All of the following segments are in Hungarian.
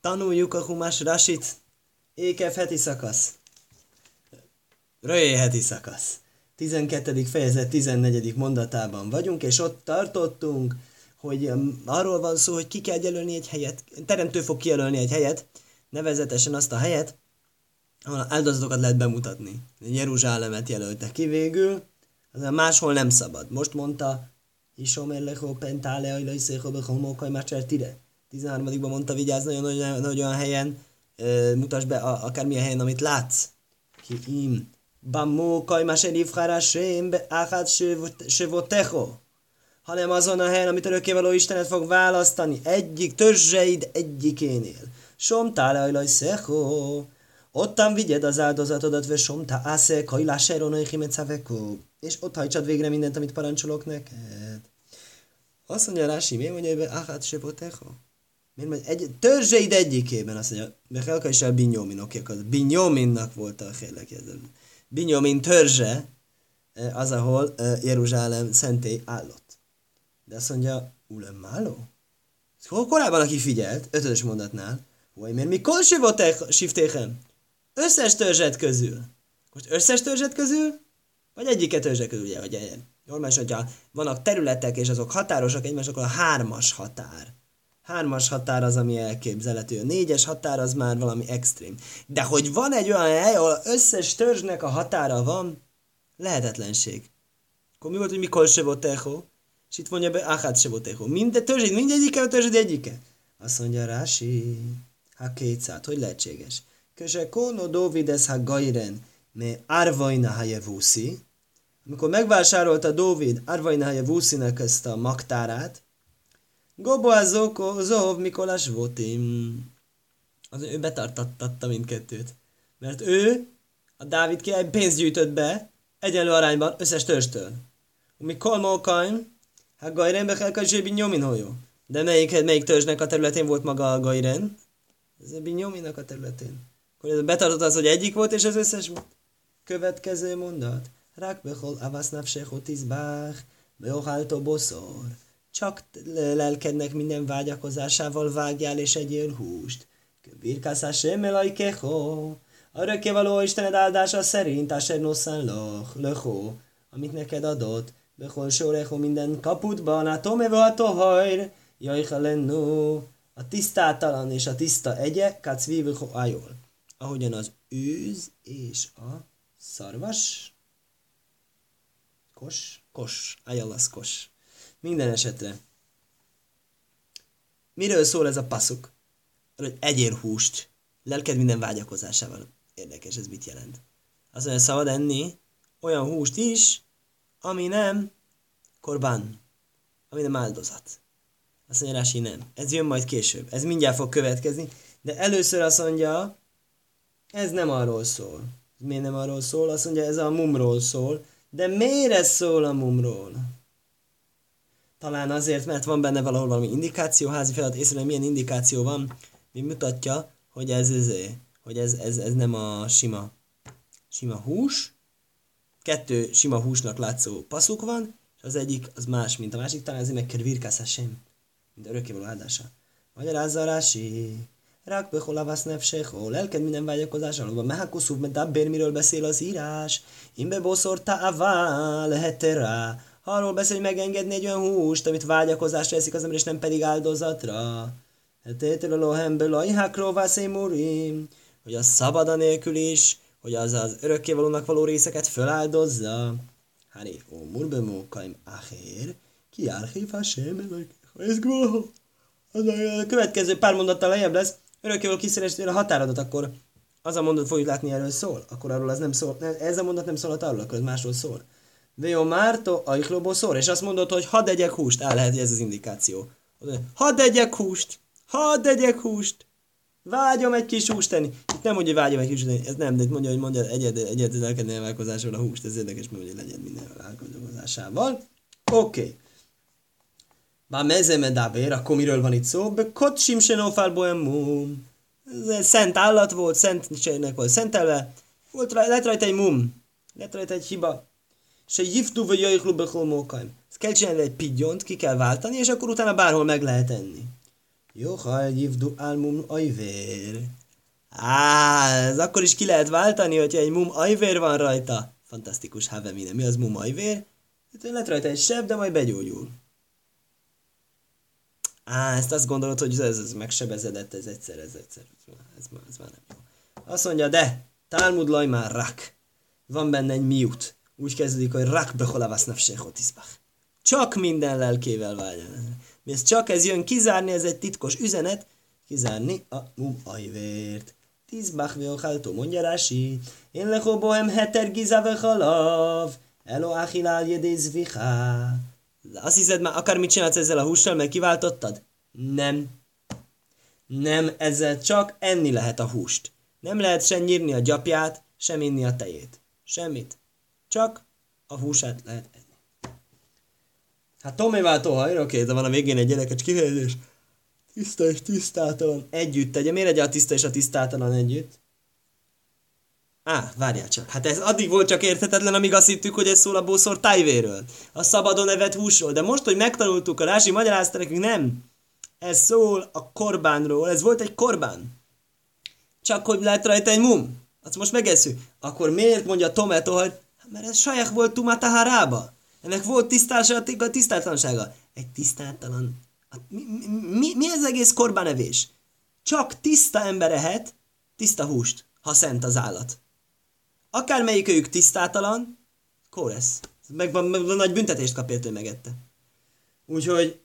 Tanuljuk a Humás Rasit. Ékev heti szakasz. Röjé heti szakasz. 12. fejezet 14. mondatában vagyunk, és ott tartottunk, hogy um, arról van szó, hogy ki kell jelölni egy helyet, teremtő fog kijelölni egy helyet, nevezetesen azt a helyet, ahol áldozatokat lehet bemutatni. Jeruzsálemet jelölte ki végül, az máshol nem szabad. Most mondta, Isom elleho pentálea ilaiszého becholmokaj macsert ide. 13-ban mondta, vigyázz nagyon, nagyon, nagyon helyen, e, mutasd be a, akármilyen helyen, amit látsz. Ki im. Bamó kajmásen ivhár Hashem beáhát sevotecho. Hanem azon a helyen, amit örökkévaló Istenet fog választani. Egyik törzseid egyikénél. Somtále ajlaj szecho. Ottan vigyed az áldozatodat, ve somta ásze kajláseron ajhimecaveko. És ott hajtsad végre mindent, amit parancsolok neked. Azt mondja Rási, miért mondja, hogy ahát sevotecho? Miért mondja, egy, törzseid egyikében azt mondja, Bechelka is a Binyomin, oké, akkor Binyominnak volt a félek. Binyomin törzse, az, ahol Jeruzsálem szentély állott. De azt mondja, Ulem Máló? Korábban, aki figyelt, ötös mondatnál, hogy miért mikor siftéhem? Összes törzset közül. Most összes törzset közül? Vagy egyiket törzset közül, ugye, hogy normális, hogyha vannak területek, és azok határosak egymás, akkor a hármas határ. Hármas határ az, ami elképzelhető. A négyes határ az már valami extrém. De hogy van egy olyan hely, ahol összes törzsnek a határa van, lehetetlenség. Akkor mi volt, hogy mikor se volt teho? És itt mondja be, ahát se volt echo. Minden törzsét, mindegyike a törzsét egyike. Azt mondja Rási, ha kétszát, hogy lehetséges. Köse kono Dovides ha gairen, me arvajna hajevúszi. Amikor megvásárolta Dovid arvajna hajevúszinek ezt a magtárát, Gobo Zoko, Zov Mikolás Votim. Az ő betartatta mindkettőt. Mert ő, a Dávid király pénzt gyűjtött be, egyenlő arányban összes törstől. Mikor Molkaim, Hát Gajren Bechelka és Binyomin hajó. De melyik, melyik törzsnek a területén volt maga a Gajren? Ez a Binyominnak a területén. Akkor ez betartott az, hogy egyik volt, és az összes volt. Következő mondat. Rák bechol avasz nafsecho tizbach, beoháltó boszor. Csak lelkednek minden vágyakozásával vágjál és egyél húst. Birkászás semelaj keho. Örökkévaló Istened áldása szerint, Asher nosszán loch, löchó, amit neked adott, Bechol sorecho minden kaputban, a tomeve a tohajr, jajhalennu, a tisztátalan és a tiszta egye, kacvívucho ajol. Ahogyan az őz és a szarvas, kos, kos, ajalasz kos. Minden esetre. Miről szól ez a passzuk? Hogy egyér húst, lelked minden vágyakozásával. Érdekes, ez mit jelent? Azt mondja, szabad enni olyan húst is, ami nem korban, ami nem áldozat. Azt mondja Rási, nem. Ez jön majd később. Ez mindjárt fog következni. De először azt mondja, ez nem arról szól. Miért nem arról szól? Azt mondja, ez a mumról szól. De miért ez szól a mumról? Talán azért, mert van benne valahol valami indikáció, házi feladat észre, milyen indikáció van, mi mutatja, hogy ez, ez, hogy ez, ez, ez nem a sima, sima hús, kettő sima húsnak látszó passzuk van, és az egyik az más, mint a másik, talán ezért meg virkász sem, mint örökkévaló áldása. Magyarázza Rási, Rák behol avasz nefseho, lelked minden vágyakozás alapban, mehakuszúv, mert miről beszél az írás. Imbe boszorta avá, lehet rá. Arról beszél, hogy megengedni egy olyan húst, amit vágyakozásra eszik az ember, és nem pedig áldozatra. Hetétől a lohemből a ihákról murim, hogy a szabad nélkül is, hogy az az örökkévalónak való részeket föláldozza. Hari, o murbemo kaim acher, ki árhív Hashem, ez a következő pár mondattal lejjebb lesz, örökkévaló kiszerestél a határodat, akkor az a mondat fogjuk látni, erről szól, akkor arról az nem szól, ez a mondat nem szólhat arról, akkor ez másról szól. Veo Márto Aiklóból szól, és azt mondod, hogy hadd egyek húst, áll lehet, hogy ez az indikáció. Hadd egyek húst, hadd egyek húst, vágyom egy kis húst tenni. Itt nem mondja, hogy vágyom egy kis húst ez nem, de itt mondja, hogy mondja egyed, egyed lelkedni a húst, ez érdekes, mert hogy legyen minden elválkozásával. Oké. Okay. Bár mezeme dávér, akkor miről van itt szó? Be kocsim se nofál mum. Ez szent állat volt, szentségnek volt szentelve. Volt lett rajta egy mum. Lett rajta egy hiba. Se jiftu vagy jajklu behol mókaim. Ezt kell csinálni egy pigyont, ki kell váltani, és akkor utána bárhol meg lehet enni. Jochal jivdu almum ajvér. Á, ez akkor is ki lehet váltani, hogyha egy mum ajvér van rajta. Fantasztikus, havemine. Mi az mum ajvér? Hát lett rajta egy seb, de majd begyógyul. Á, ezt azt gondolod, hogy ez, ez megsebezedett, ez egyszer, ez egyszer. Ez, ez már nem jó. Azt mondja, de, Talmud laj már rak. Van benne egy miut. Úgy kezdődik, hogy rak beholavasz nafsechot Csak minden lelkével vágyjon. Mi ez csak ez jön kizárni, ez egy titkos üzenet, kizárni a mum ajvért. Tizbach veochaltó, mondja Rási. Én lechó bohem heter giza halav. Elo achilál jedéz vichá. Azt hiszed már akármit csinálsz ezzel a hússal, mert kiváltottad? Nem. Nem, ezzel csak enni lehet a húst. Nem lehet sem nyírni a gyapját, sem inni a tejét. Semmit. Csak a húsát lehet enni. Hát Tomé váltó hajra, oké, de van a végén egy gyerekes kifejezés. Tiszta és tisztátalan együtt tegye. Miért egy a tiszta és a tisztátalan együtt? Á, várjál csak. Hát ez addig volt csak érthetetlen, amíg azt hittük, hogy ez szól a bószor tájvéről. A szabadon evett húsról. De most, hogy megtanultuk, a Rási magyarázta nekünk, nem. Ez szól a korbánról. Ez volt egy korbán. Csak hogy lehet rajta egy mum. Azt most megesszük. Akkor miért mondja Tometo, hogy mert ez saját volt Tumataharába. Ennek volt tisztálsága, tisztáltalansága. Egy tisztáltalan... Mi, mi, mi ez egész korbánevés? Csak tiszta ember ehet tiszta húst, ha szent az állat. Akármelyik őjük tisztátalan, kóresz. Meg, meg, meg, nagy büntetést kap értő megette. Úgyhogy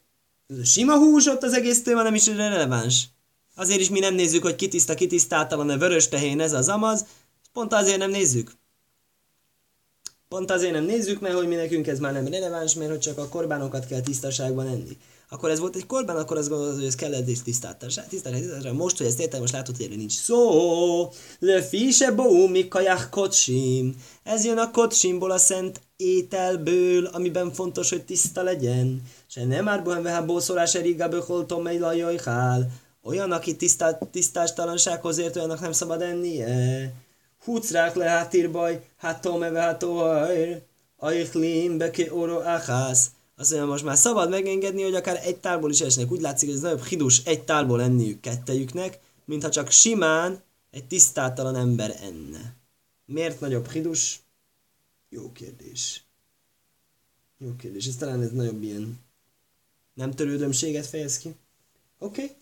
sima hús ott az egész téma nem is releváns. Azért is mi nem nézzük, hogy kitiszta, kitisztátalan a vörös tehén, ez az amaz. Pont azért nem nézzük. Pont azért nem nézzük, mert hogy mi nekünk ez már nem releváns, mert hogy csak a korbánokat kell tisztaságban enni akkor ez volt egy korban, akkor azt gondolod, hogy ez kellett és tisztáltatás. Tisztáltatás. Most, hogy ezt értem, most látod, hogy erről nincs szó. Le fise mi kocsim. Ez jön a kocsimból a szent ételből, amiben fontos, hogy tiszta legyen. Se nem már bohem veha bószolás eriga böholtom mely lajajhál. Olyan, aki tisztá, tisztástalansághoz ért, olyannak nem szabad ennie. Hucrák le hátírbaj, hát tome veha tohajr. Ajchlim beke oro achász. Azt mondja, most már szabad megengedni, hogy akár egy tálból is esnek. Úgy látszik, hogy ez nagyobb hidus egy tálból enniük kettejüknek, mintha csak simán egy tisztátalan ember enne. Miért nagyobb hidus? Jó kérdés. Jó kérdés. Ez talán ez nagyobb ilyen nem törődömséget fejez ki. Oké. Okay.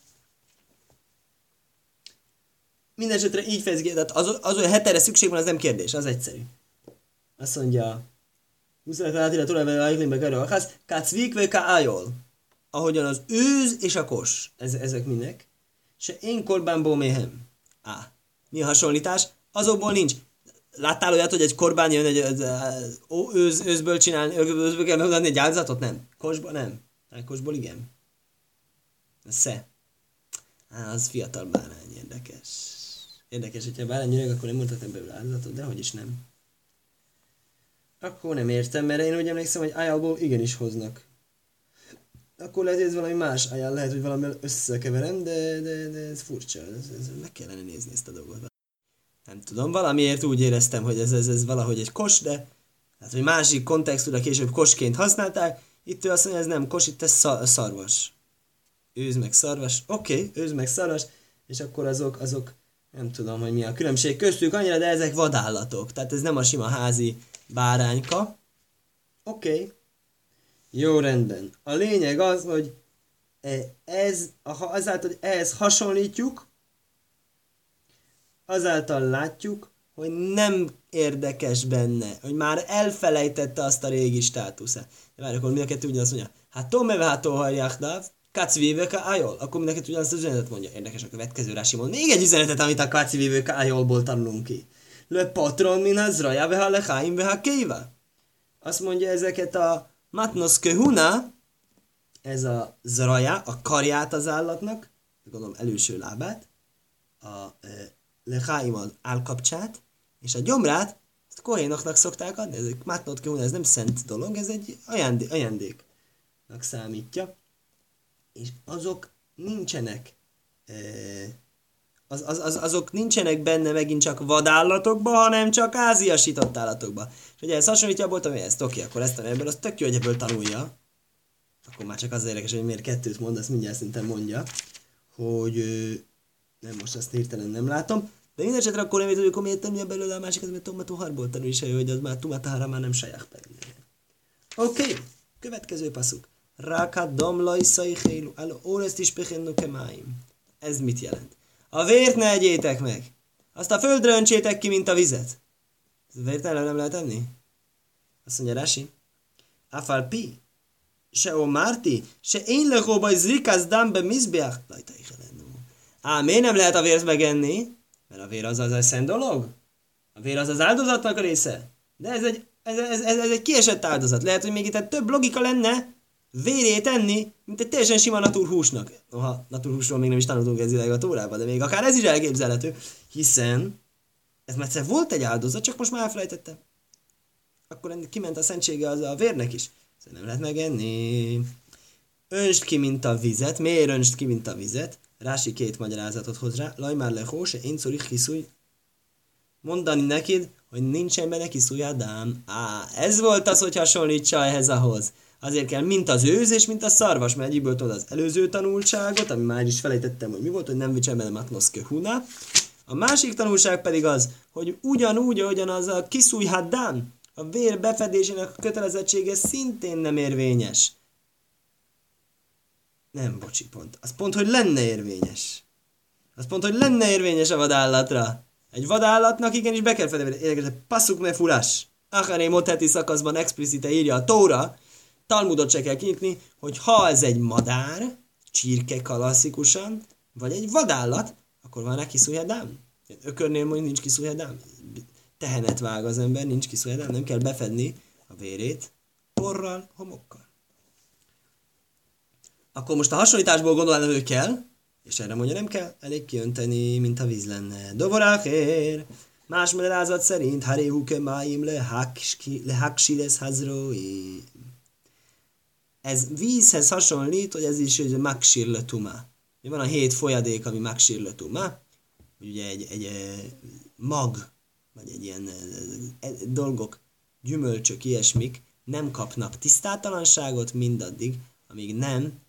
Mindenesetre így fejez ki, tehát az, az, hogy hetere szükség van, az nem kérdés, az egyszerű. Azt mondja, Muszáj átira tulajvel ajklimbe kerül a ház. Kácvik vagy ájol. Ahogyan az őz és a kos. Ez, ezek minek? Se én korbánból méhem. Á. Mi a hasonlítás? Azokból nincs. Láttál olyat, hogy egy korbán jön egy az, őz, őzből csinálni, őzből kell megadni egy áldozatot? Nem. Kosból nem. Hát kosból igen. Sze. Á, az fiatal bárány, érdekes. Érdekes, hogyha bárány öreg, akkor nem mondhatom belőle áldozatot, de hogy is nem. Akkor nem értem, mert én úgy emlékszem, hogy ájából igenis hoznak. Akkor lehet, hogy ez valami más ajánl, lehet, hogy valami összekeverem, de, de, de ez furcsa, ez, ez, meg kellene nézni ezt a dolgot. Nem tudom, valamiért úgy éreztem, hogy ez, ez, ez valahogy egy kos, de hát, hogy másik kontextusra később kosként használták, itt ő azt mondja, ez nem kos, itt ez szarvas. Őz meg szarvas, oké, okay, őz meg szarvas, és akkor azok, azok, nem tudom, hogy mi a különbség köztük annyira, de ezek vadállatok, tehát ez nem a sima házi bárányka. Oké. Okay. Jó, rendben. A lényeg az, hogy e, ez, azáltal, hogy ehhez hasonlítjuk, azáltal látjuk, hogy nem érdekes benne, hogy már elfelejtette azt a régi státuszát. De várj, akkor mind a kettő ugyanazt mondja. Hát Tomeve hát Toharjáhdáv, Kacvívőke Ájol. Akkor mind a kettő ugyanazt az üzenetet mondja. Érdekes a következő rási mond. Még egy üzenetet, amit a Kacvívőke Ájolból tanulunk ki le patron min hazraja veha lechaim veha kéva. Azt mondja ezeket a matnos kehuna, ez a zraja, a karját az állatnak, gondolom előső lábát, a e, az állkapcsát, és a gyomrát, ezt kohénoknak szokták adni, ez egy matnot kehuna, ez nem szent dolog, ez egy ajándék, ajándéknak számítja, és azok nincsenek az, az, az, azok nincsenek benne megint csak vadállatokba, hanem csak áziasított állatokba. És ugye ez hasonlítja a ami ezt, oké, akkor ezt ebből, az tök jó, hogy ebből tanulja. Akkor már csak az érdekes, hogy miért kettőt mond, azt mindjárt szerintem mondja. hogy nem most azt hirtelen nem látom, de minden esetre akkor nem akkor miért tanulja belőle a másikat, mert Tomató Harból tanul is, hogy az már Tumatára már nem saját pedig. Oké, okay. következő passzuk. Rákat domlai szaihélu, alo órest is kemáim. Ez mit jelent? A vért ne egyétek meg! Azt a földre öntsétek ki, mint a vizet. Ez vért nem lehet enni? Azt mondja Rási. Afal pi, se o márti, se én lehóba zrikász dambe mizbeach. Ám miért nem lehet a vért megenni? Mert a vér az az eszent dolog. A vér az az áldozatnak a része. De ez egy, ez, ez, ez, ez egy kiesett áldozat. Lehet, hogy még itt több logika lenne vérét enni, mint egy teljesen sima naturhúsnak. Noha naturhúsról még nem is tanultunk ez ideig a tórában, de még akár ez is elképzelhető, hiszen ez már egyszer volt egy áldozat, csak most már elfelejtettem. Akkor kiment a szentsége az a vérnek is. Szóval nem lehet megenni. Önst ki, mint a vizet. Miért önst ki, mint a vizet? Rási két magyarázatot hoz rá. Laj már lehó, se én szorik kiszúj. Mondani neked, hogy nincsen benne kiszújádám. Á, ez volt az, hogy hasonlítsa ehhez ahhoz. Azért kell mint az őz mint a szarvas, mert egyikből tudod az előző tanulságot, ami már is felejtettem, hogy mi volt, hogy nem vicsem bele matnoszke huna. A másik tanulság pedig az, hogy ugyanúgy, ahogyan az a kiszúj haddán, a vér befedésének a kötelezettsége szintén nem érvényes. Nem, bocsi, pont. Az pont, hogy lenne érvényes. Az pont, hogy lenne érvényes a vadállatra. Egy vadállatnak igenis be kell fedni. Érdekes, passzuk me furás. Acharé Moteti szakaszban explicite írja a Tóra, Talmudot se kell kinyitni, hogy ha ez egy madár, csirke klasszikusan, vagy egy vadállat, akkor van neki szújadám. Ökörnél mondjuk nincs kiszújadám. Tehenet vág az ember, nincs kiszújadám, nem kell befedni a vérét porral, homokkal akkor most a hasonlításból gondolom, hogy kell, és erre mondja nem kell, elég kiönteni, mint a víz lenne. Dovorákér, más magyarázat szerint, haréhuke máim lehaksiles hazrói. Ez vízhez hasonlít, hogy ez is egy maksirletuma. Van a hét folyadék, ami maksirletuma, ugye egy, egy, egy mag, vagy egy ilyen dolgok, gyümölcsök, ilyesmik nem kapnak tisztátalanságot mindaddig, amíg nem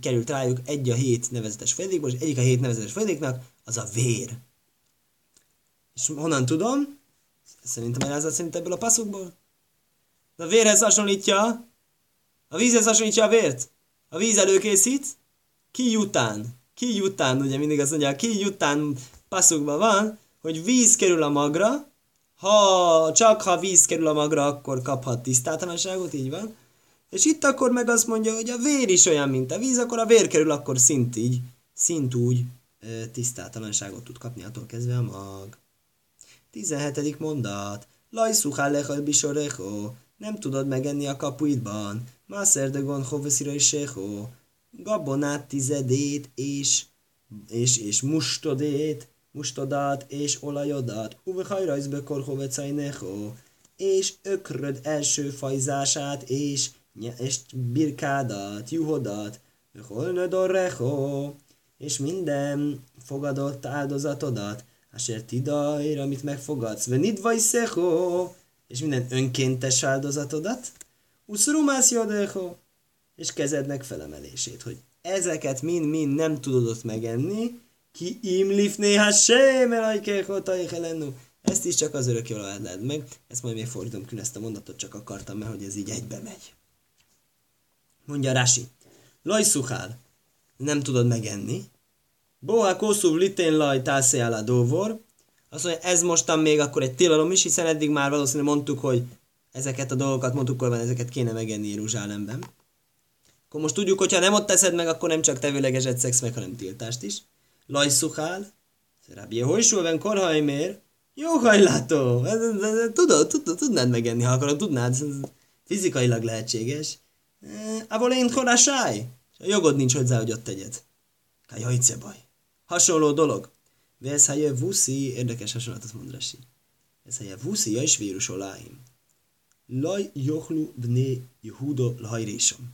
került rájuk egy a hét nevezetes folyadékból, és egyik a hét nevezetes folyadéknak az a vér. És honnan tudom? Szerintem elházat szerint ebből a passzukból. A vérhez hasonlítja, a vízhez hasonlítja a vért. A víz előkészít, ki jután. Ki jután, ugye mindig azt mondja, ki jután passzukban van, hogy víz kerül a magra, ha csak ha víz kerül a magra, akkor kaphat tisztátalanságot, így van. És itt akkor meg azt mondja, hogy a vér is olyan, mint a víz, akkor a vér kerül, akkor szint így, szint úgy e, tisztátalanságot tud kapni attól kezdve a mag. 17. mondat. Lajszuhá lechal bisorecho. Nem tudod megenni a kapuidban. Máser de gon hoveszira is Gabonát tizedét és, és, és mustodét, mustodat és olajodat. Uve hajrajzbe korhovecajnecho. És ökröd első fajzását és és birkádat, juhodat, holnödorrecho, és minden fogadott áldozatodat, Asher tidajr, amit megfogadsz, venid szecho, és minden önkéntes áldozatodat, uszrumász jodecho, és kezednek felemelését, hogy ezeket mind-mind nem tudod ott megenni, ki imlif néha sem elajkéhotajhelennu. Ezt is csak az örökké lehet meg. Ezt majd még fordítom külön ezt a mondatot, csak akartam, mert hogy ez így egybe megy. Mondja Rasi. Lajszuhál. Nem tudod megenni. Boha koszúv litén laj tászéál a dóvor. Azt mondja, ez mostan még akkor egy tilalom is, hiszen eddig már valószínűleg mondtuk, hogy ezeket a dolgokat, mondtuk, hogy ezeket kéne megenni Jeruzsálemben. Akkor most tudjuk, hogy ha nem ott teszed meg, akkor nem csak tevőleges szex meg, hanem tiltást is. Lajszuhál. Rabbi Jehoisúven korhajmér. Jó hajlátó! Tudod, tudod, tudnád megenni, ha akarod, tudnád. Fizikailag lehetséges. Avol én korásáj. A jogod nincs hozzá, hogy ott tegyed. Kajajce baj. Hasonló dolog. Vesz helye vuszi, érdekes hasonlatot mond Rasi. Vesz helye vuszi, ja is vírus oláim. Laj johlu bné Jehudo lajrésom.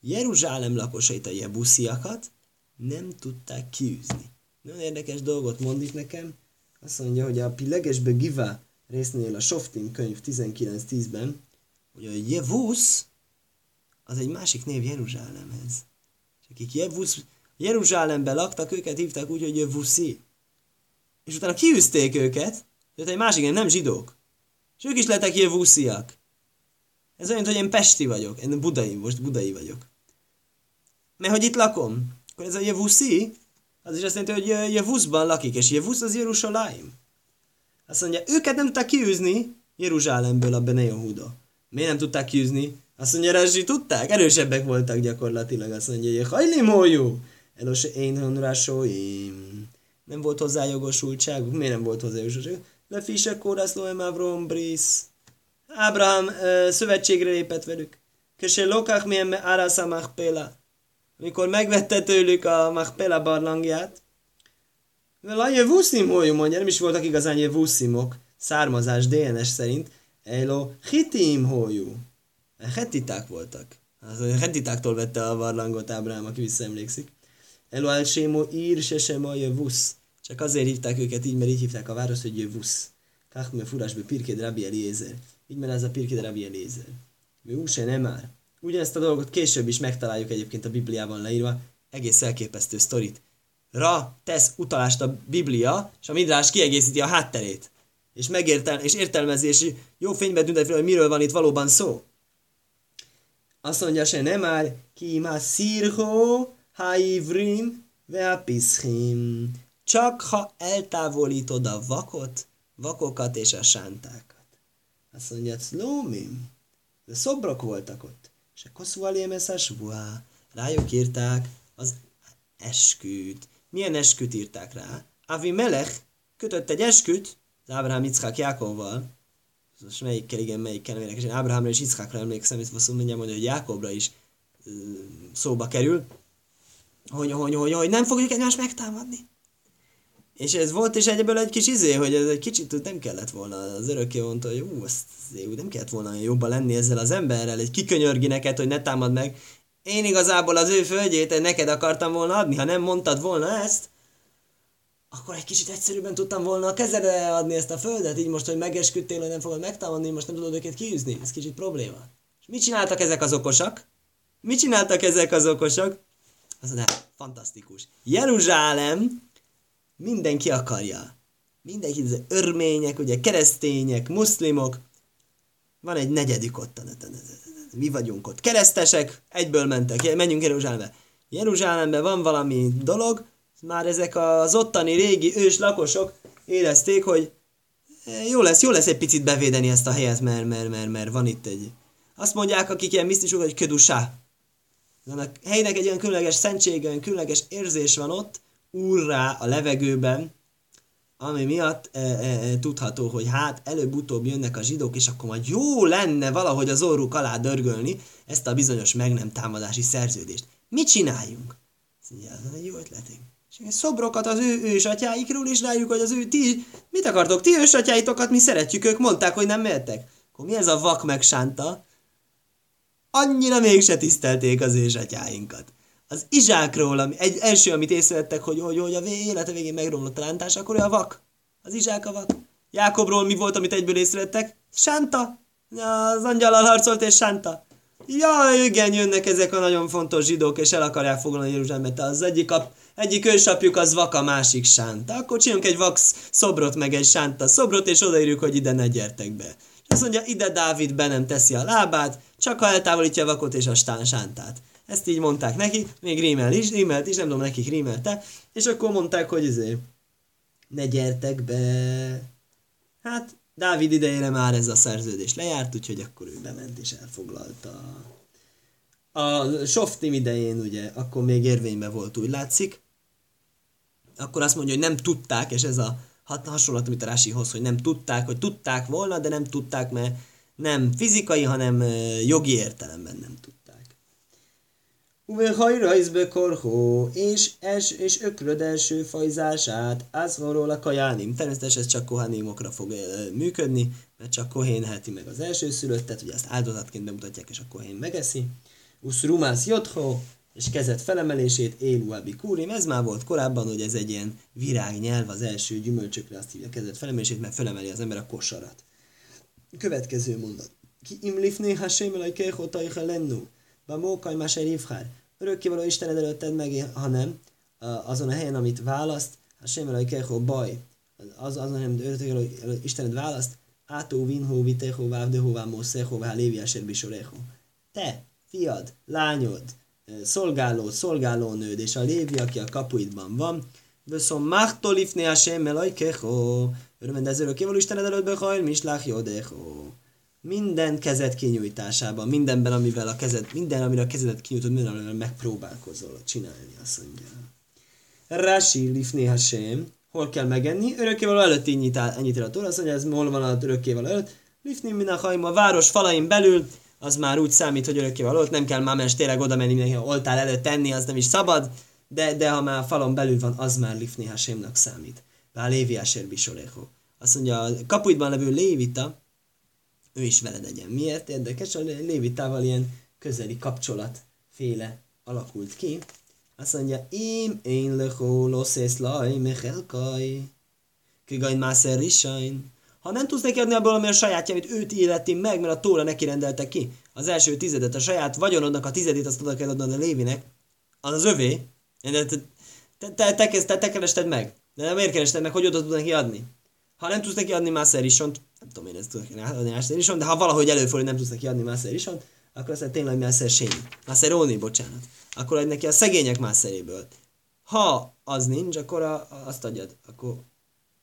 Jeruzsálem lakosait a jebusziakat nem tudták kiűzni. Nagyon érdekes dolgot mond itt nekem. Azt mondja, hogy a Pilegesbe Giva résznél a Softim könyv 19.10-ben, hogy a Jevusz az egy másik név Jeruzsálemhez. És akik Jevusz, Jeruzsálemben laktak, őket hívták úgy, hogy Jevuszi. És utána kiűzték őket, tehát egy másik, nem zsidók. És ők is lettek Jevusziak. Ez olyan, hogy én Pesti vagyok, én budai, most budai vagyok. Mert hogy itt lakom, akkor ez a Jevuszi, az is azt jelenti, hogy Jevuszban lakik, és Jevusz az Jeruzsálaim. Azt mondja, őket nem tudták kiűzni Jeruzsálemből a Bene Yehuda. Miért nem tudták kiűzni? Azt mondja, Rezsi, tudták? Erősebbek voltak gyakorlatilag. Azt mondja, hogy hajli mójú. Elose én honrásóim. Nem volt hozzá jogosultságuk. Miért nem volt hozzá jogosultságuk? Lefise kórász Noem Avrom Brisz. Ábrahám szövetségre lépett velük. Köse lokach milyen me arasza machpela. Amikor megvette tőlük a machpela barlangját, a jevuszim hójú mondja, nem is voltak igazán jevuszimok, származás DNS szerint, Elo hitim hójú. Hetiták voltak. Az a hetitáktól vette a barlangot Ábrahám, aki visszaemlékszik. Elo el sémo ír se sem a jevusz. Csak azért hívták őket így, mert így hívták a város, hogy jevusz. Kachme furásbe pirkéd Rabbi Eliezer. Így mert ez a pirkéd Rabbi Eliezer. Úse nem már. Ugyanezt a dolgot később is megtaláljuk egyébként a Bibliában leírva. Egész elképesztő sztorit. Ra tesz utalást a Biblia, és a Midrás kiegészíti a hátterét. És, megértel, és értelmezi, és jó fényben tüntet fel, hogy miről van itt valóban szó. Azt mondja se nem már, ki ma szírhó, haivrim, ve piszhim. Csak ha eltávolítod a vakot, vakokat és a sántákat. Azt mondja, szlómim. De szobrok voltak ott. Se koszvalémes a Rájuk írták az esküt. Milyen esküt írták rá? Avi Melech kötött egy esküt az Ábrahám Ickák Jákovval. Most melyikkel, igen, melyikkel, melyikkel. És én Ábrahámra és Ickákra emlékszem, és azt mondja, hogy Jákobra is szóba kerül, hogy, hogy, hogy, hogy nem fogjuk egymást megtámadni. És ez volt is egyből egy kis izé, hogy ez egy kicsit nem kellett volna, az örökké mondta, hogy ú, azt nem kellett volna jobban lenni ezzel az emberrel, egy kikönyörgi neked, hogy ne támad meg. Én igazából az ő földjét neked akartam volna adni, ha nem mondtad volna ezt, akkor egy kicsit egyszerűbben tudtam volna a kezedre adni ezt a földet, így most, hogy megesküdtél, hogy nem fogod megtámadni, most nem tudod őket kiűzni. Ez kicsit probléma. És mit csináltak ezek az okosak? Mit csináltak ezek az okosak? Az fantasztikus. Jeruzsálem mindenki akarja. Mindenki, ez örmények, ugye keresztények, muszlimok. Van egy negyedik ott. Mi vagyunk ott. Keresztesek, egyből mentek, menjünk Jeruzsálembe. Jeruzsálemben van valami dolog, már ezek az ottani régi ős lakosok érezték, hogy eh, jó lesz, jó lesz egy picit bevédeni ezt a helyet, mert, mert, mert, mert van itt egy... Azt mondják, akik ilyen misztisok, hogy ködusá. A helynek egy olyan különleges szentsége, olyan különleges érzés van ott, úrrá a levegőben, ami miatt e, e, e, tudható, hogy hát előbb-utóbb jönnek a zsidók, és akkor majd jó lenne valahogy az orruk alá dörgölni ezt a bizonyos meg nem támadási szerződést. Mit csináljunk? Ez egy jó ötletünk és szobrokat az ő ősatyáikról, és rájuk, hogy az ő ti, mit akartok, ti ősatyáitokat mi szeretjük, ők mondták, hogy nem mehettek. Akkor mi ez a vak megsánta? Annyira mégse tisztelték az ősatyáinkat. Az izsákról, ami, egy első, amit észrevettek, hogy, hogy, hogy a élete végén megromlott a lántás, akkor ő a vak. Az izsák a vak. Jákobról mi volt, amit egyből észrevettek? Sánta. Az angyalal harcolt, és Sánta. Ja, igen, jönnek ezek a nagyon fontos zsidók, és el akarják foglalni Jeruzsálemet. Az egyik, a, egyik ősapjuk az vak, a másik sánta. Akkor csinálunk egy vax szobrot, meg egy sánta szobrot, és odaírjuk, hogy ide ne gyertek be. És azt mondja, ide Dávid be nem teszi a lábát, csak ha eltávolítja a vakot és a stán sántát. Ezt így mondták neki, még rímel is, rímelt is, nem tudom, nekik rímelte, és akkor mondták, hogy izé, ne gyertek be. Hát, Dávid idejére már ez a szerződés lejárt, úgyhogy akkor ő bement és elfoglalta. A Softim idején ugye, akkor még érvényben volt, úgy látszik. Akkor azt mondja, hogy nem tudták, és ez a hasonlat, amit a Rásihoz, hogy nem tudták, hogy tudták volna, de nem tudták, mert nem fizikai, hanem jogi értelemben nem tudták. Uve hajrajzbe korhó, és, es, és ökröd első fajzását, azról a kajánim. Természetesen ez csak kohánémokra fog működni, mert csak kohén heti meg az első szülöttet, ugye ezt áldozatként bemutatják, és a kohén megeszi. Usz rumász jotho, és kezet felemelését, élu kúrim. Ez már volt korábban, hogy ez egy ilyen virágnyelv, az első gyümölcsökre azt hívja kezet felemelését, mert felemeli az ember a kosarat. Következő mondat. Ki imlifné hasém elaj lennu. Bamókaj máser Örökkévaló Istened előtt tedd meg, ha nem, azon a helyen, amit választ, a Sémelaj Kechó baj, az, azon a helyen, amit Istened választ, Átó vinhó vitechó vávdehó vámószechó vá léviásér bisorecho. Te, fiad, lányod, szolgáló, szolgálónőd, és a lévi, aki a kapuidban van, Vöszom machtolifné a semmel kecho. Örömend ez örökkévaló Istened előtt behajl, mislach jodecho. Minden kezed kinyújtásában, mindenben, amivel a kezed, minden, amire a kezedet kinyújtod, minden, amivel megpróbálkozol csinálni, azt mondja. Rashi lifné Hashem, hol kell megenni? Örökkévaló előtt így nyit, ennyit a Tóra, azt mondja, ez hol van az örökkévaló előtt? Lifné min a a város falain belül, az már úgy számít, hogy örökkévaló előtt, nem kell már mens tényleg oda menni mindenki oltár előtt tenni, az nem is szabad, de, de ha már falon belül van, az már Lifni Hasémnak számít. Bár Lévi Bisolecho. Azt mondja, a kapuidban levő Lévita, ő is veled legyen. Miért? Érdekes, a Lévitával ilyen közeli kapcsolat féle alakult ki. Azt mondja, im én lecho loszész laj mechelkaj, kigain mászer risain. Ha nem tudsz neki adni abból, ami a sajátja, őt illeti meg, mert a tóra neki rendelte ki, az első tizedet, a saját vagyonodnak a tizedét azt oda kell adnod a Lévinek, az az övé, te, te, te, te, te, te kerested meg. De miért kerested meg, hogy oda tudod neki adni? Ha nem tudsz neki adni Master Isont, nem tudom én ezt tudok adni Master Isont, de ha valahogy előfordul, nem tudsz neki adni Master Isont, akkor azt tényleg Master Sényi. Master Oni, bocsánat. Akkor adj neki a szegények Masteréből. Ha az nincs, akkor a, azt adjad. Akkor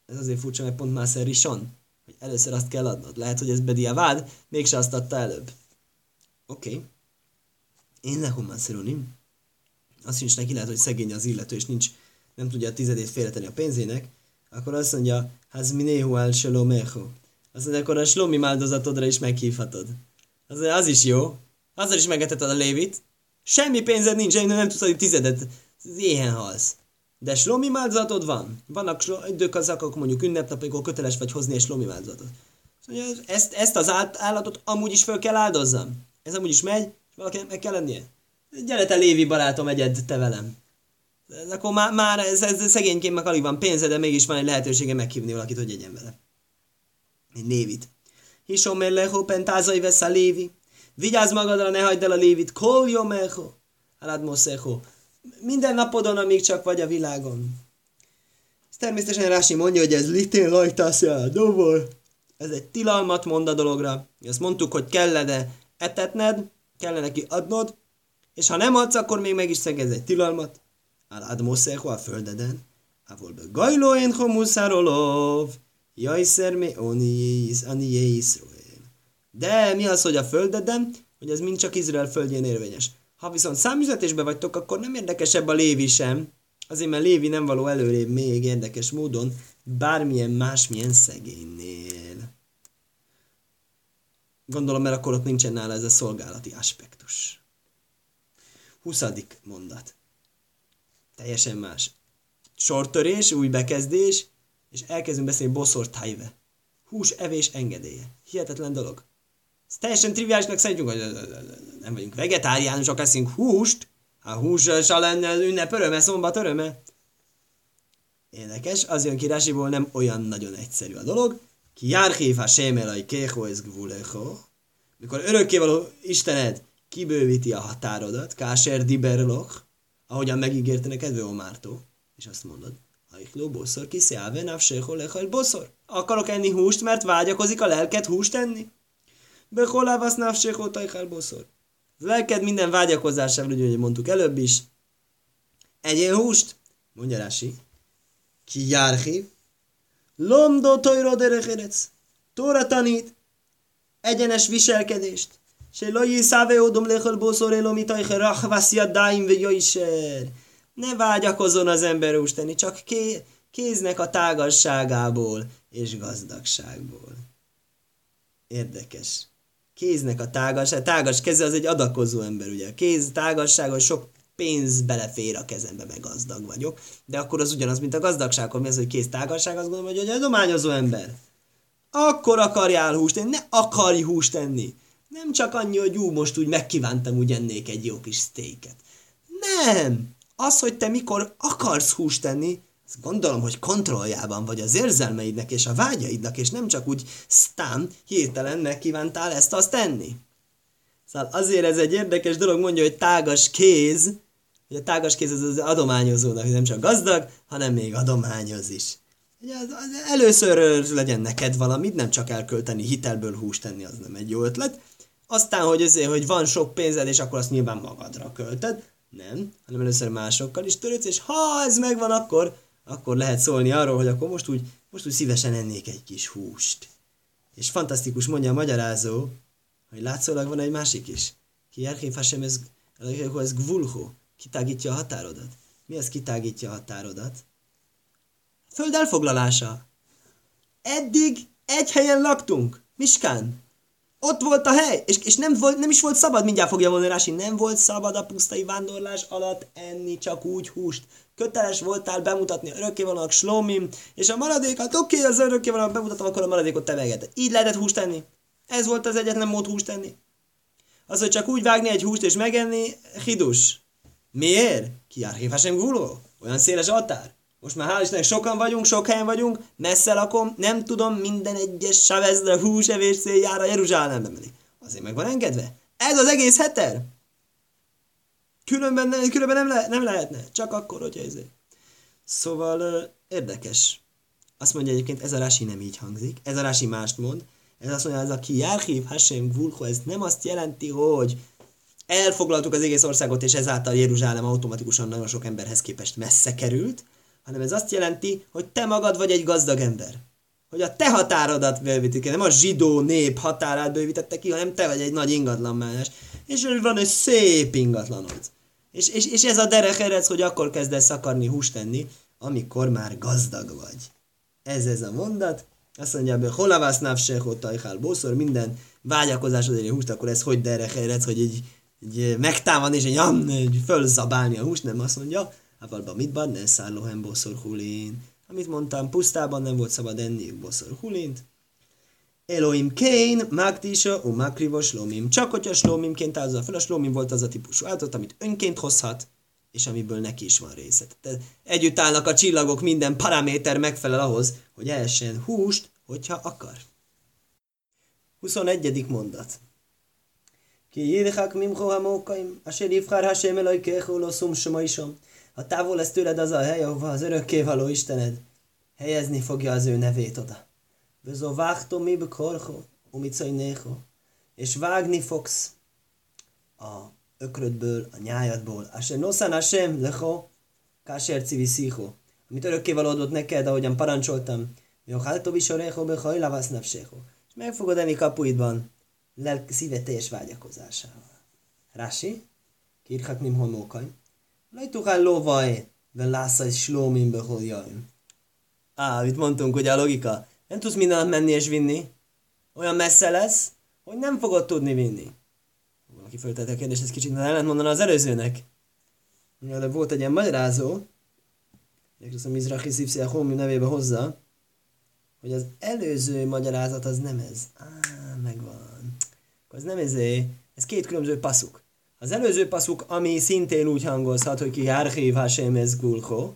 ez azért furcsa, mert pont Master Ison. Hogy először azt kell adnod. Lehet, hogy ez Bedia vád, mégse azt adta előbb. Oké. Okay. Én lehom Master Onim azt is neki lehet, hogy szegény az illető, és nincs, nem tudja a tizedét félretenni a pénzének, akkor azt mondja, hát minéhu el mecho. Azt mondja, akkor a slomi áldozatodra is meghívhatod. Az, az is jó. Azzal is megeteted a lévit. Semmi pénzed nincs, nem tudsz adni tizedet. Éhen halsz. De slomi áldozatod van. Vannak idők az, akkor mondjuk ünnepnapokon köteles vagy hozni egy slomi áldozatot. Mondja, ezt, ezt az állatot amúgy is föl kell áldozzam. Ez amúgy is megy, és valakinek meg kell lennie. Gyere te Lévi barátom, egyed te velem. Ez akkor már, már ez, ez szegényként meg alig van pénze, de mégis van egy lehetősége meghívni valakit, hogy egyen vele. Egy Lévit. Hisomer leho pentázai vesz a Lévi. Vigyázz magadra, ne hagyd el a Lévit. Kol jomecho. Alad mosecho. Minden napodon, amíg csak vagy a világon. Ez természetesen Rási mondja, hogy ez litén lajtásja a Ez egy tilalmat mond a dologra. Azt mondtuk, hogy kellene etetned, kellene neki adnod, és ha nem adsz, akkor még meg is szegez egy tilalmat. Álad Moszeho a földeden. Ávol be gajló én homuszárolov. Jajszer me oniész, aniész De mi az, hogy a földeden, hogy ez mind csak Izrael földjén érvényes. Ha viszont számüzetésbe vagytok, akkor nem érdekesebb a Lévi sem. Azért, mert Lévi nem való előrébb még érdekes módon bármilyen másmilyen szegénynél. Gondolom, mert akkor ott nincsen nála ez a szolgálati aspektus. 20. mondat. Teljesen más. Sortörés, új bekezdés, és elkezdünk beszélni boszor tájve. Hús evés engedélye. Hihetetlen dolog. Ez teljesen triviálisnak szerintünk, hogy nem vagyunk vegetáriánusok, eszünk húst. A hússal lenne ünnep öröme, szombat öröme. Érdekes, az jön kirásiból nem olyan nagyon egyszerű a dolog. Ki jár a sémelai kého ez gvulecho. Mikor örökkévaló Istened kibővíti a határodat, káser diberloch, ahogyan megígérte neked Omártó, és azt mondod, Hajkló boszor kiszjáve návséhol lehajl boszor. Akarok enni húst, mert vágyakozik a lelked húst enni? Beholávasz návséhol tajhál boszor. Lelked minden vágyakozásával, úgy, hogy mondtuk előbb is. Egyél húst, mondja Rási. Ki járhi? Lomdó tojro derecherec. Tóra tanít. Egyenes viselkedést. שלא יישא אודום לאכול בוסור אלו מתוך רחבס ידיים ויויser. Ne vágyakozzon az ember ústeni, csak ké, kéznek a tágasságából és gazdagságból. Érdekes. Kéznek a tágas, tágas keze az egy adakozó ember, ugye. A kéz tágassága, sok pénz belefér a kezembe, meg gazdag vagyok. De akkor az ugyanaz, mint a gazdagság, mi az, hogy kéz tágasság, azt gondolom, hogy egy adományozó ember. Akkor akarjál húst tenni, ne akarj húst tenni. Nem csak annyi, hogy ú, most úgy megkívántam, úgy ennék egy jó kis sztéket. Nem! Az, hogy te mikor akarsz húst tenni, gondolom, hogy kontrolljában vagy az érzelmeidnek és a vágyaidnak, és nem csak úgy sztán, hirtelen megkívántál ezt azt tenni. Szóval azért ez egy érdekes dolog, mondja, hogy tágas kéz, hogy a tágas kéz az, az adományozónak nem csak gazdag, hanem még adományoz is. Először legyen neked valamit, nem csak elkölteni, hitelből húst tenni, az nem egy jó ötlet. Aztán, hogy azért, hogy van sok pénzed, és akkor azt nyilván magadra költed. Nem, hanem először másokkal is törődsz, és ha ez megvan, akkor, akkor lehet szólni arról, hogy akkor most úgy, most úgy szívesen ennék egy kis húst. És fantasztikus mondja a magyarázó, hogy látszólag van egy másik is. Ki Jerhén Hashem, ez, ez gvulho, kitágítja a határodat. Mi az kitágítja a határodat? Föld elfoglalása. Eddig egy helyen laktunk, Miskán. Ott volt a hely, és, és nem, volt, nem is volt szabad, mindjárt fogja volna Rási, nem volt szabad a pusztai vándorlás alatt enni csak úgy húst. Köteles voltál bemutatni örökkévalónak slomim, és a maradékat, oké, okay, az örökkévalónak bemutatom, akkor a maradékot te vegeted. Így lehetett húst tenni. Ez volt az egyetlen mód húst tenni. Az, hogy csak úgy vágni egy húst és megenni, hidus. Miért? Ki Hashem guló? Olyan széles határ? Most már hál' Istennek sokan vagyunk, sok helyen vagyunk, messze lakom, nem tudom minden egyes savezre húsevés céljára Jeruzsálembe menni. Azért meg van engedve. Ez az egész heter. Különben, különben nem, le, nem lehetne. Csak akkor, hogyha ez. Szóval uh, érdekes. Azt mondja egyébként, ez a rási nem így hangzik. Ez a rási mást mond. Ez azt mondja, ez a ki Járhív Hashem Vulho, ez nem azt jelenti, hogy elfoglaltuk az egész országot, és ezáltal Jeruzsálem automatikusan nagyon sok emberhez képest messze került, hanem ez azt jelenti, hogy te magad vagy egy gazdag ember. Hogy a te határodat bővítik nem a zsidó nép határát bővítette ki, hanem te vagy egy nagy ingatlanmányos. És van egy szép ingatlanod. És, és, és ez a derek eredsz, hogy akkor kezdesz akarni húst tenni, amikor már gazdag vagy. Ez ez a mondat. Azt mondja, hogy holavász návsehó tajhál bószor, minden vágyakozásod egy húst, akkor ez hogy derek eredsz, hogy egy, egy megtámad és egy, egy fölzabálni a húst, nem azt mondja, Aval bamidban ne szállóhem boszor hulin. Amit mondtam, pusztában nem volt szabad enni boszor hulint. Elohim Kén, Magdisa, u Makriva, Slomim. Csak hogyha Slomimként áldozza fel, a Slomim volt az a típusú áldozat, amit önként hozhat, és amiből neki is van része. Tehát együtt állnak a csillagok, minden paraméter megfelel ahhoz, hogy essen húst, hogyha akar. 21. mondat. Ki yirchak mimcho hamokaim, asher yivchar Hashem Eloikecho lo szum shmoishom. Ha távol lesz tőled az a hely, ahova az örökkévaló Istened helyezni fogja az ő nevét oda. Vezovágto mi bekorcho, umicajnécho. És vágni fogsz a ökrödből, a nyájadból. Asher noszán Hashem lecho, kásher civiszicho. Amit örökkévaló adott neked, ahogyan parancsoltam. Jochálto visorecho behaj lavasz nafsecho. És meg fogod enni kapuidban, lelk, szíve teljes vágyakozásával. Rási, kirchak nim homókaj. לא תוכל lóvaj, lássa egy slómin behol jaim. Á, mit mondtunk, hogy a logika? Nem tudsz mindent menni és vinni. Olyan messze lesz, hogy nem fogod tudni vinni. Valaki föltette a kérdést, ez kicsit ellentmondana az előzőnek. Ja, de volt egy ilyen magyarázó, azt a Mizrahi Szipszi a Homi nevébe hozza, hogy az előző magyarázat az nem ez. Á, megvan. Az nem ezé. Ez két különböző passzuk. Az előző passzuk, ami szintén úgy hangozhat, hogy ki Járhév Hashem ez gulho,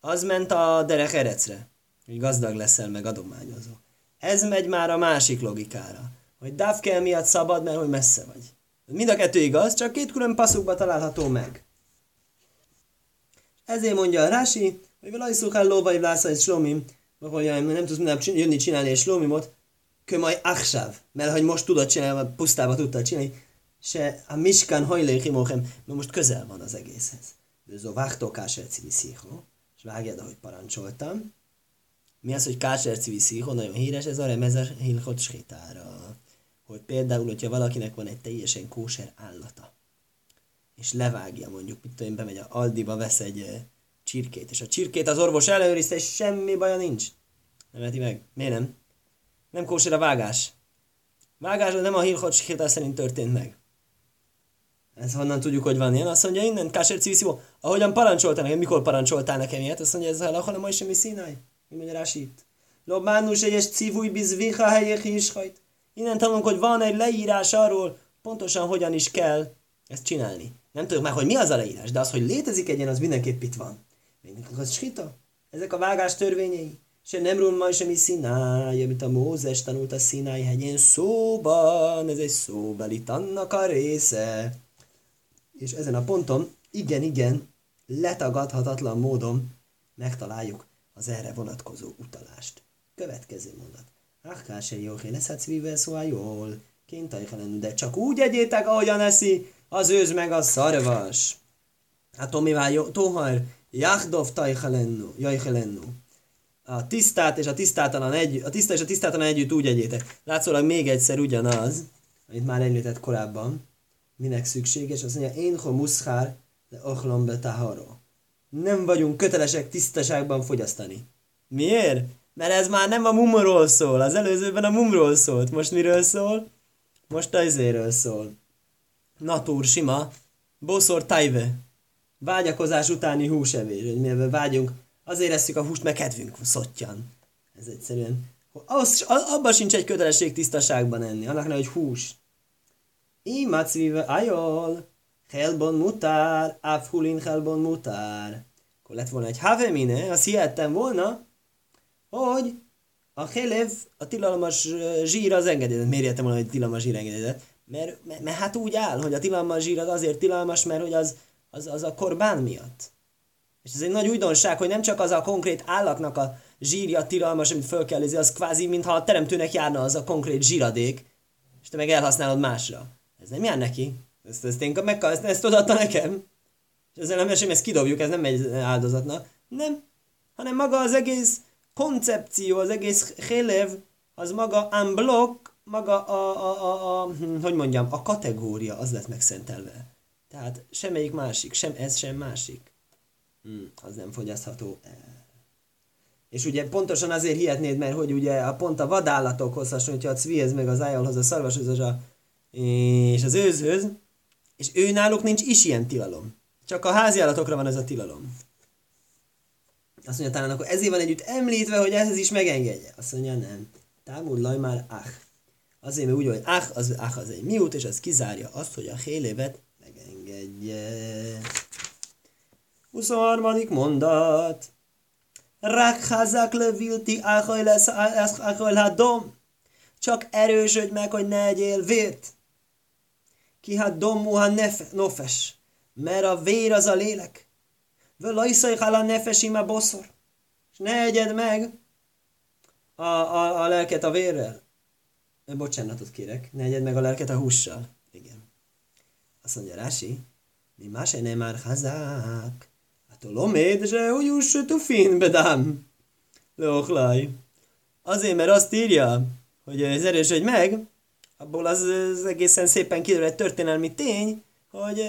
az ment a derek erecre, hogy gazdag leszel, meg adományozó. Ez megy már a másik logikára, hogy Davkel miatt szabad, mert hogy messze vagy. Mind a kettő igaz, csak két külön passzukba található meg. Ezért mondja a Rási, hogy valahogy szukál lóvai vlásza egy slomim, hogy nem tudsz minden jönni csinálni egy slomimot, kömaj achsav, mert hogy most tudod csinálni, pusztába tudtad csinálni, se a miskán hajlékimochem, mert most közel van az egészhez. Bőzó vágtó káser civi és vágjad, ahogy parancsoltam. Mi az, hogy káser civi nagyon híres, ez a remezer hilchot schitára. Hogy például, hogyha valakinek van egy teljesen kóser állata, és levágja mondjuk, mit tudom én, bemegy a Aldiba, vesz egy csirkét, és a csirkét az orvos előrizte, és semmi baja nincs. Nem veti meg. Miért nem? Nem kóser a vágás. Vágás nem a Hilchot szerint történt meg. Ez honnan tudjuk, hogy van ilyen? Azt mondja, innen, Káser Civiszivó, ahogyan parancsoltál nekem, mikor parancsoltál nekem ilyet? Azt mondja, ez a halach, hanem sem színai. Mi megy rá itt. Lobánus egyes civúj bizviha helyek is hajt. Innen tanulunk, hogy van egy leírás arról, pontosan hogyan is kell ezt csinálni. Nem tudjuk már, hogy mi az a leírás, de az, hogy létezik egy ilyen, az mindenképp itt van. Az skita. Ezek a vágás törvényei. Se nem rum majd semmi színáj, amit a Mózes tanult a Színáj hegyén szóban. Ez egy szóbeli annak a része és ezen a ponton igen, igen, letagadhatatlan módon megtaláljuk az erre vonatkozó utalást. Következő mondat. Áhkáse jó, lesz szvível szóval jól. Kint de csak úgy egyétek, ahogyan eszi az őz meg a szarvas. Hát Tomivá, Tohar, Jahdov tajhalennu, jajhalennu. A tisztát és a tisztátalan együtt, a tiszta és a tisztátalan együtt úgy egyétek. Látszólag még egyszer ugyanaz, amit már említett korábban. Minek szükséges? Azt mondja, én ho muszhár, de ochlom be taharo. Nem vagyunk kötelesek tisztaságban fogyasztani. Miért? Mert ez már nem a mumról szól. Az előzőben a mumról szólt. Most miről szól? Most a izéről szól. Natúr, sima. Boszor tajve vágyakozás utáni húsevés, hogy mivel vágyunk, azért eszük a húst, mert kedvünk szottyan. Ez egyszerűen. Az, abban sincs egy kötelesség tisztaságban enni, annak ne, hogy hús. Imacvive ajol, helbon mutár, afhulin helbon mutár. Akkor lett volna egy havemine, azt hihettem volna, hogy a helev, a tilalmas zsír az engedélyezett. Miért értem volna, hogy tilalmas zsír engedélyezett? Mert, mert, mert, hát úgy áll, hogy a tilalmas zsír az azért tilalmas, mert hogy az az, az a korbán miatt. És ez egy nagy újdonság, hogy nem csak az a konkrét állatnak a zsírja tilalmas, amit föl kell az kvázi, mintha a teremtőnek járna az a konkrét zsíradék, és te meg elhasználod másra. Ez nem jár neki. Ezt, ezt, én meg, ezt, ezt odaadta nekem. És ezzel nem mesélem, ezt kidobjuk, ez nem egy áldozatna. Nem. Hanem maga az egész koncepció, az egész hélev, az maga unblock, maga a, a, a, a, hogy mondjam, a kategória, az lett megszentelve. Tehát semmelyik másik, sem ez, sem másik. Hmm, az nem fogyasztható. És ugye pontosan azért hihetnéd, mert hogy ugye a pont a vadállatokhoz hasonlítja a cvihez, meg az ájolhoz, a szarvashoz, a, és az őzhöz, és ő náluk nincs is ilyen tilalom. Csak a háziállatokra van ez a tilalom. Azt mondja, talán akkor ezért van együtt említve, hogy ez is megengedje. Azt mondja, nem. Támul laj már ach. Azért, mert úgy, hogy ach, az, ach az egy miút, és az kizárja azt, hogy a hélévet engedje. 23. mondat. Rak hazak levilti achol hadom. Csak erősödj meg, hogy ne egyél vért. Ki dommu nef, nofes. Mert a vér az a lélek. Völajszaj a nefes ima boszor. És ne egyed meg a, a, a lelket a vérrel. Bocsánatot kérek, ne egyed meg a lelket a hússal. Azt mondja Rási, mi más nem már hazák. Hát a loméd, se hogy juss tufin bedám. Leochlaj. Azért, mert azt írja, hogy ez erős, hogy meg, abból az, az egészen szépen kiderül egy történelmi tény, hogy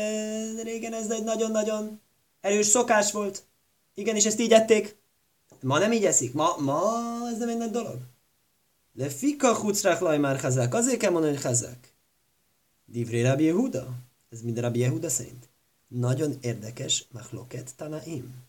régen ez egy nagyon-nagyon erős szokás volt. Igen, és ezt így ették. Ma nem így eszik. Ma, ma ez nem egy nagy dolog. Le fika hucrák már hazák. Azért kell mondani, hogy hazák. Divré Rabbi Yehuda. Ez mind Rabbi Yehuda szerint. Nagyon érdekes Mahloket Tanaim.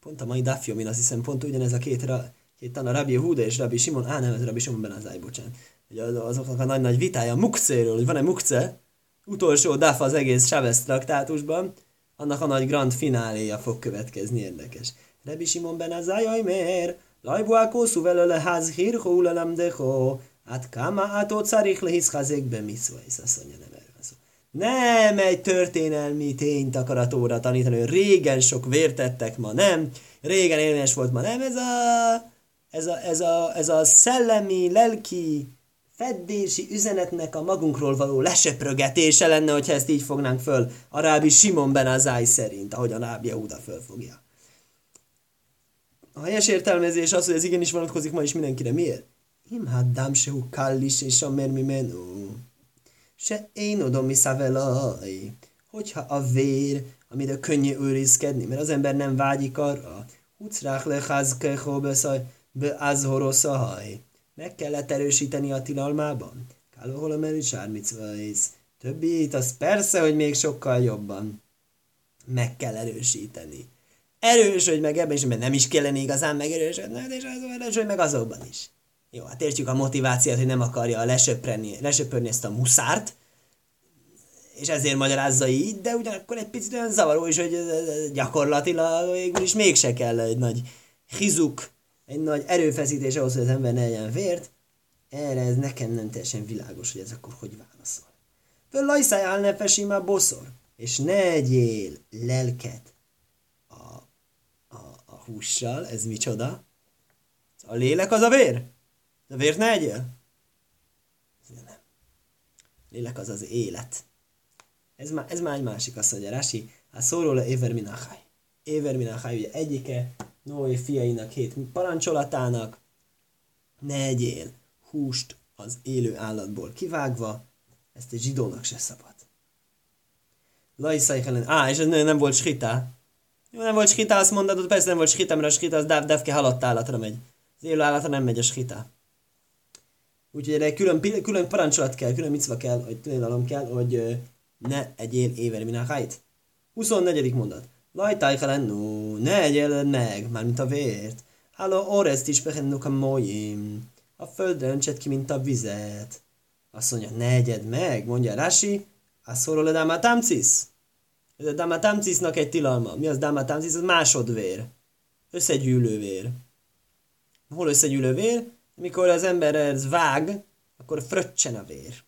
Pont a mai Dafjomin azt hiszem pont ugyanez a két, ra, két tana, Rabbi Yehuda és Rabbi Simon, á nem, ez Rabbi Simon Ben Azai, bocsánat. Ugye azoknak a nagy-nagy vitája mukcéről, hogy van-e mukce, utolsó daf az egész Chavez traktátusban, annak a nagy grand fináléja fog következni, érdekes. Rabbi Simon Ben Azai, miért? Lajbuákó szuvelöle ház hírhó ulalem deho, hát kama átó carich lehiszhazék be miszva, és azt mondja, nem nem egy történelmi tényt akar a Tóra tanítani, régen sok vértettek, ma nem, régen érvényes volt, ma nem. Ez a, ez a, ez a, ez a szellemi, lelki, feddési üzenetnek a magunkról való lesöprögetése lenne, hogyha ezt így fognánk föl a rábi Simon Ben Azai szerint, ahogy a rábi Uda fölfogja. A helyes értelmezés az, hogy ez igenis vonatkozik ma is mindenkire. Miért? Imhad damsehu kallis és a mermi menú se én odom visszavelaj, hogyha a vér, amire könnyű őrizkedni, mert az ember nem vágyik arra, hucrák leházkeho beszaj, be azhoroszahaj. Meg kellett erősíteni a tilalmában. Kálóhol a merisár micvajsz. Többit, az persze, hogy még sokkal jobban. Meg kell erősíteni. Erősödj meg ebben is, mert nem is kellene igazán megerősödni, és az erősödj meg azokban is. Jó, hát értjük a motivációt, hogy nem akarja lesöpörni, lesöpörni ezt a muszárt, és ezért magyarázza így, de ugyanakkor egy picit olyan zavaró is, hogy gyakorlatilag végül is mégse kell egy nagy hizuk, egy nagy erőfeszítés ahhoz, hogy az ember ne legyen vért. Erre ez nekem nem teljesen világos, hogy ez akkor hogy válaszol. Föl lajszáj nefesi már boszor. és ne egyél lelket a, a, a hússal, ez micsoda? A lélek az a vér? A vért ne egyél? Nem. A lélek az az élet. Ez, má, ez már egy másik, azt mondja Rási. Hát szóló le Éver Minachai. Éver Minachai ugye egyike Noé fiainak hét parancsolatának. Ne egyél húst az élő állatból kivágva, ezt egy zsidónak se szabad. Lajszai Helen. Á, és ez nem volt skita. Jó, nem volt skita, azt mondod, persze nem volt skita, mert a skita az dáv, devke halott állatra megy. Az élő állatra nem megy a skita. Úgyhogy erre külön, külön parancsolat kell, külön micva kell, hogy tilalom kell, hogy ne egyél éver minachait. 24. mondat. Lajtáj no, ne egyél meg, mármint a vért. Háló orezt is behennuk a moim. A földre öntsed ki, mint a vizet. Azt mondja, ne egyed meg, mondja Rasi, a szorol a damatamcis. Ez a damatamcisnak egy tilalma. Mi az damatamcis? Az másodvér. Összegyűlő vér. Hol összegyűlő vér? Amikor az ember ez vág, akkor fröccsen a vér.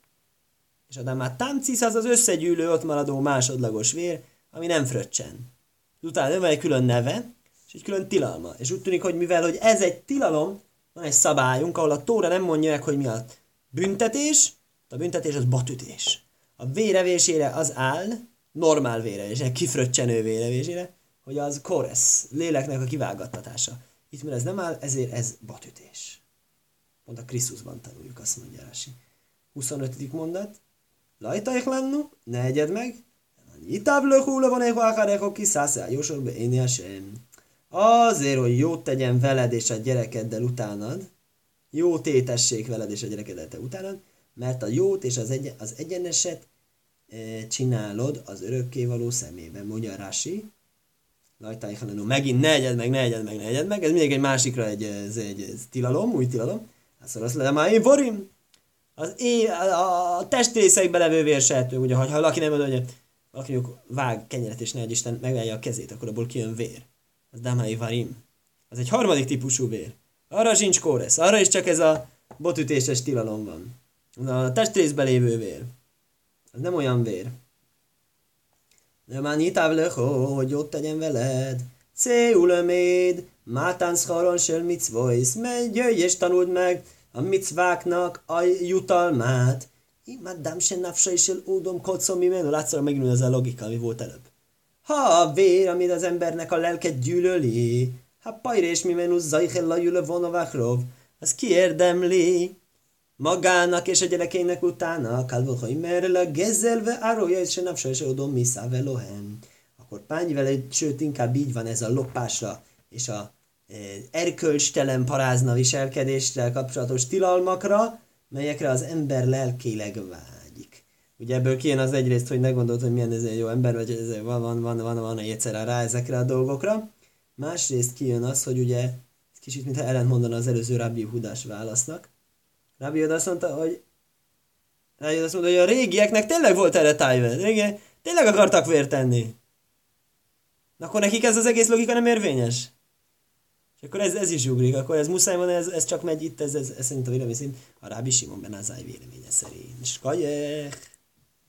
És a damatamcis az az összegyűlő, ott maradó másodlagos vér, ami nem fröccsen. Utána van egy külön neve, és egy külön tilalma. És úgy tűnik, hogy mivel hogy ez egy tilalom, van egy szabályunk, ahol a tóra nem mondja meg, hogy mi a büntetés, a büntetés az batütés. A vérevésére az áll, normál vérevésére, kifröccsenő vérevésére, hogy az koresz, léleknek a kivágattatása. Itt mert ez nem áll, ezért ez batütés. Pont a Krisztusban tanuljuk, azt mondja Rási. 25. mondat. Lajtaik lennu, ne egyed meg. Itáv lökúla van egy vákárek, kiszászál, jósorba én sem. Azért, hogy jót tegyen veled és a gyerekeddel utánad, jó tétessék veled és a gyerekeddel te utánad, mert a jót és az, egy, az egyeneset e, csinálod az örökkévaló szemében, mondja Rási. Lajtáj halenó, megint ne egyed meg, ne egyed meg, ne egyed meg, ez mindig egy másikra egy, ez, egy ez tilalom, új tilalom. Hát azt le, már én vorim. Az é, a, a testrészekbe levő vérsehető, ugye, ha valaki nem mondja, hogy valaki vág kenyeret és ne egy Isten megválja a kezét, akkor abból kijön vér az Damai Varim. Az egy harmadik típusú vér. Arra sincs kóresz, arra is csak ez a botütéses tilalom van. A testrészbe lévő vér. Az nem olyan vér. De már nyitáv hogy ott tegyen veled. Céuleméd, mátán szaron sel micvois, menj, jöjj és tanuld meg a micváknak a jutalmát. Imáddám se nafsa is el údom kocom, mi menő. Látszólag megint ez a logika, ami volt előbb. Ha a vér, amit az embernek a lelket gyűlöli, ha pajrés mi menus zajhella jüle vonovákrov, az kiérdemli magának és a gyerekeinek utána, kalvohai merle gezelve árója, és se napsa és odom misza velohen. Akkor pányi vele, sőt inkább így van ez a lopásra és a e, erkölcstelen parázna viselkedéssel kapcsolatos tilalmakra, melyekre az ember lelkileg vár. Ugye ebből kijön az egyrészt, hogy ne gondolt, hogy milyen ez egy jó ember, vagy ez van, van, van, van, van egyszerre rá ezekre a dolgokra. Másrészt kijön az, hogy ugye ez kicsit mintha ellentmondana az előző Rabbi Hudás válasznak. Rabbi azt mondta, hogy Rabbi azt mondta, hogy a régieknek tényleg volt erre tájve. Régiek tényleg akartak vért tenni. Akkor nekik ez az egész logika nem érvényes. És akkor ez, ez is ugrik, akkor ez muszáj van, ez, ez csak megy itt, ez, ez, ez szerint a vélemény szerint a Rábi Simon Ben Azály véleménye szerint. Skajek!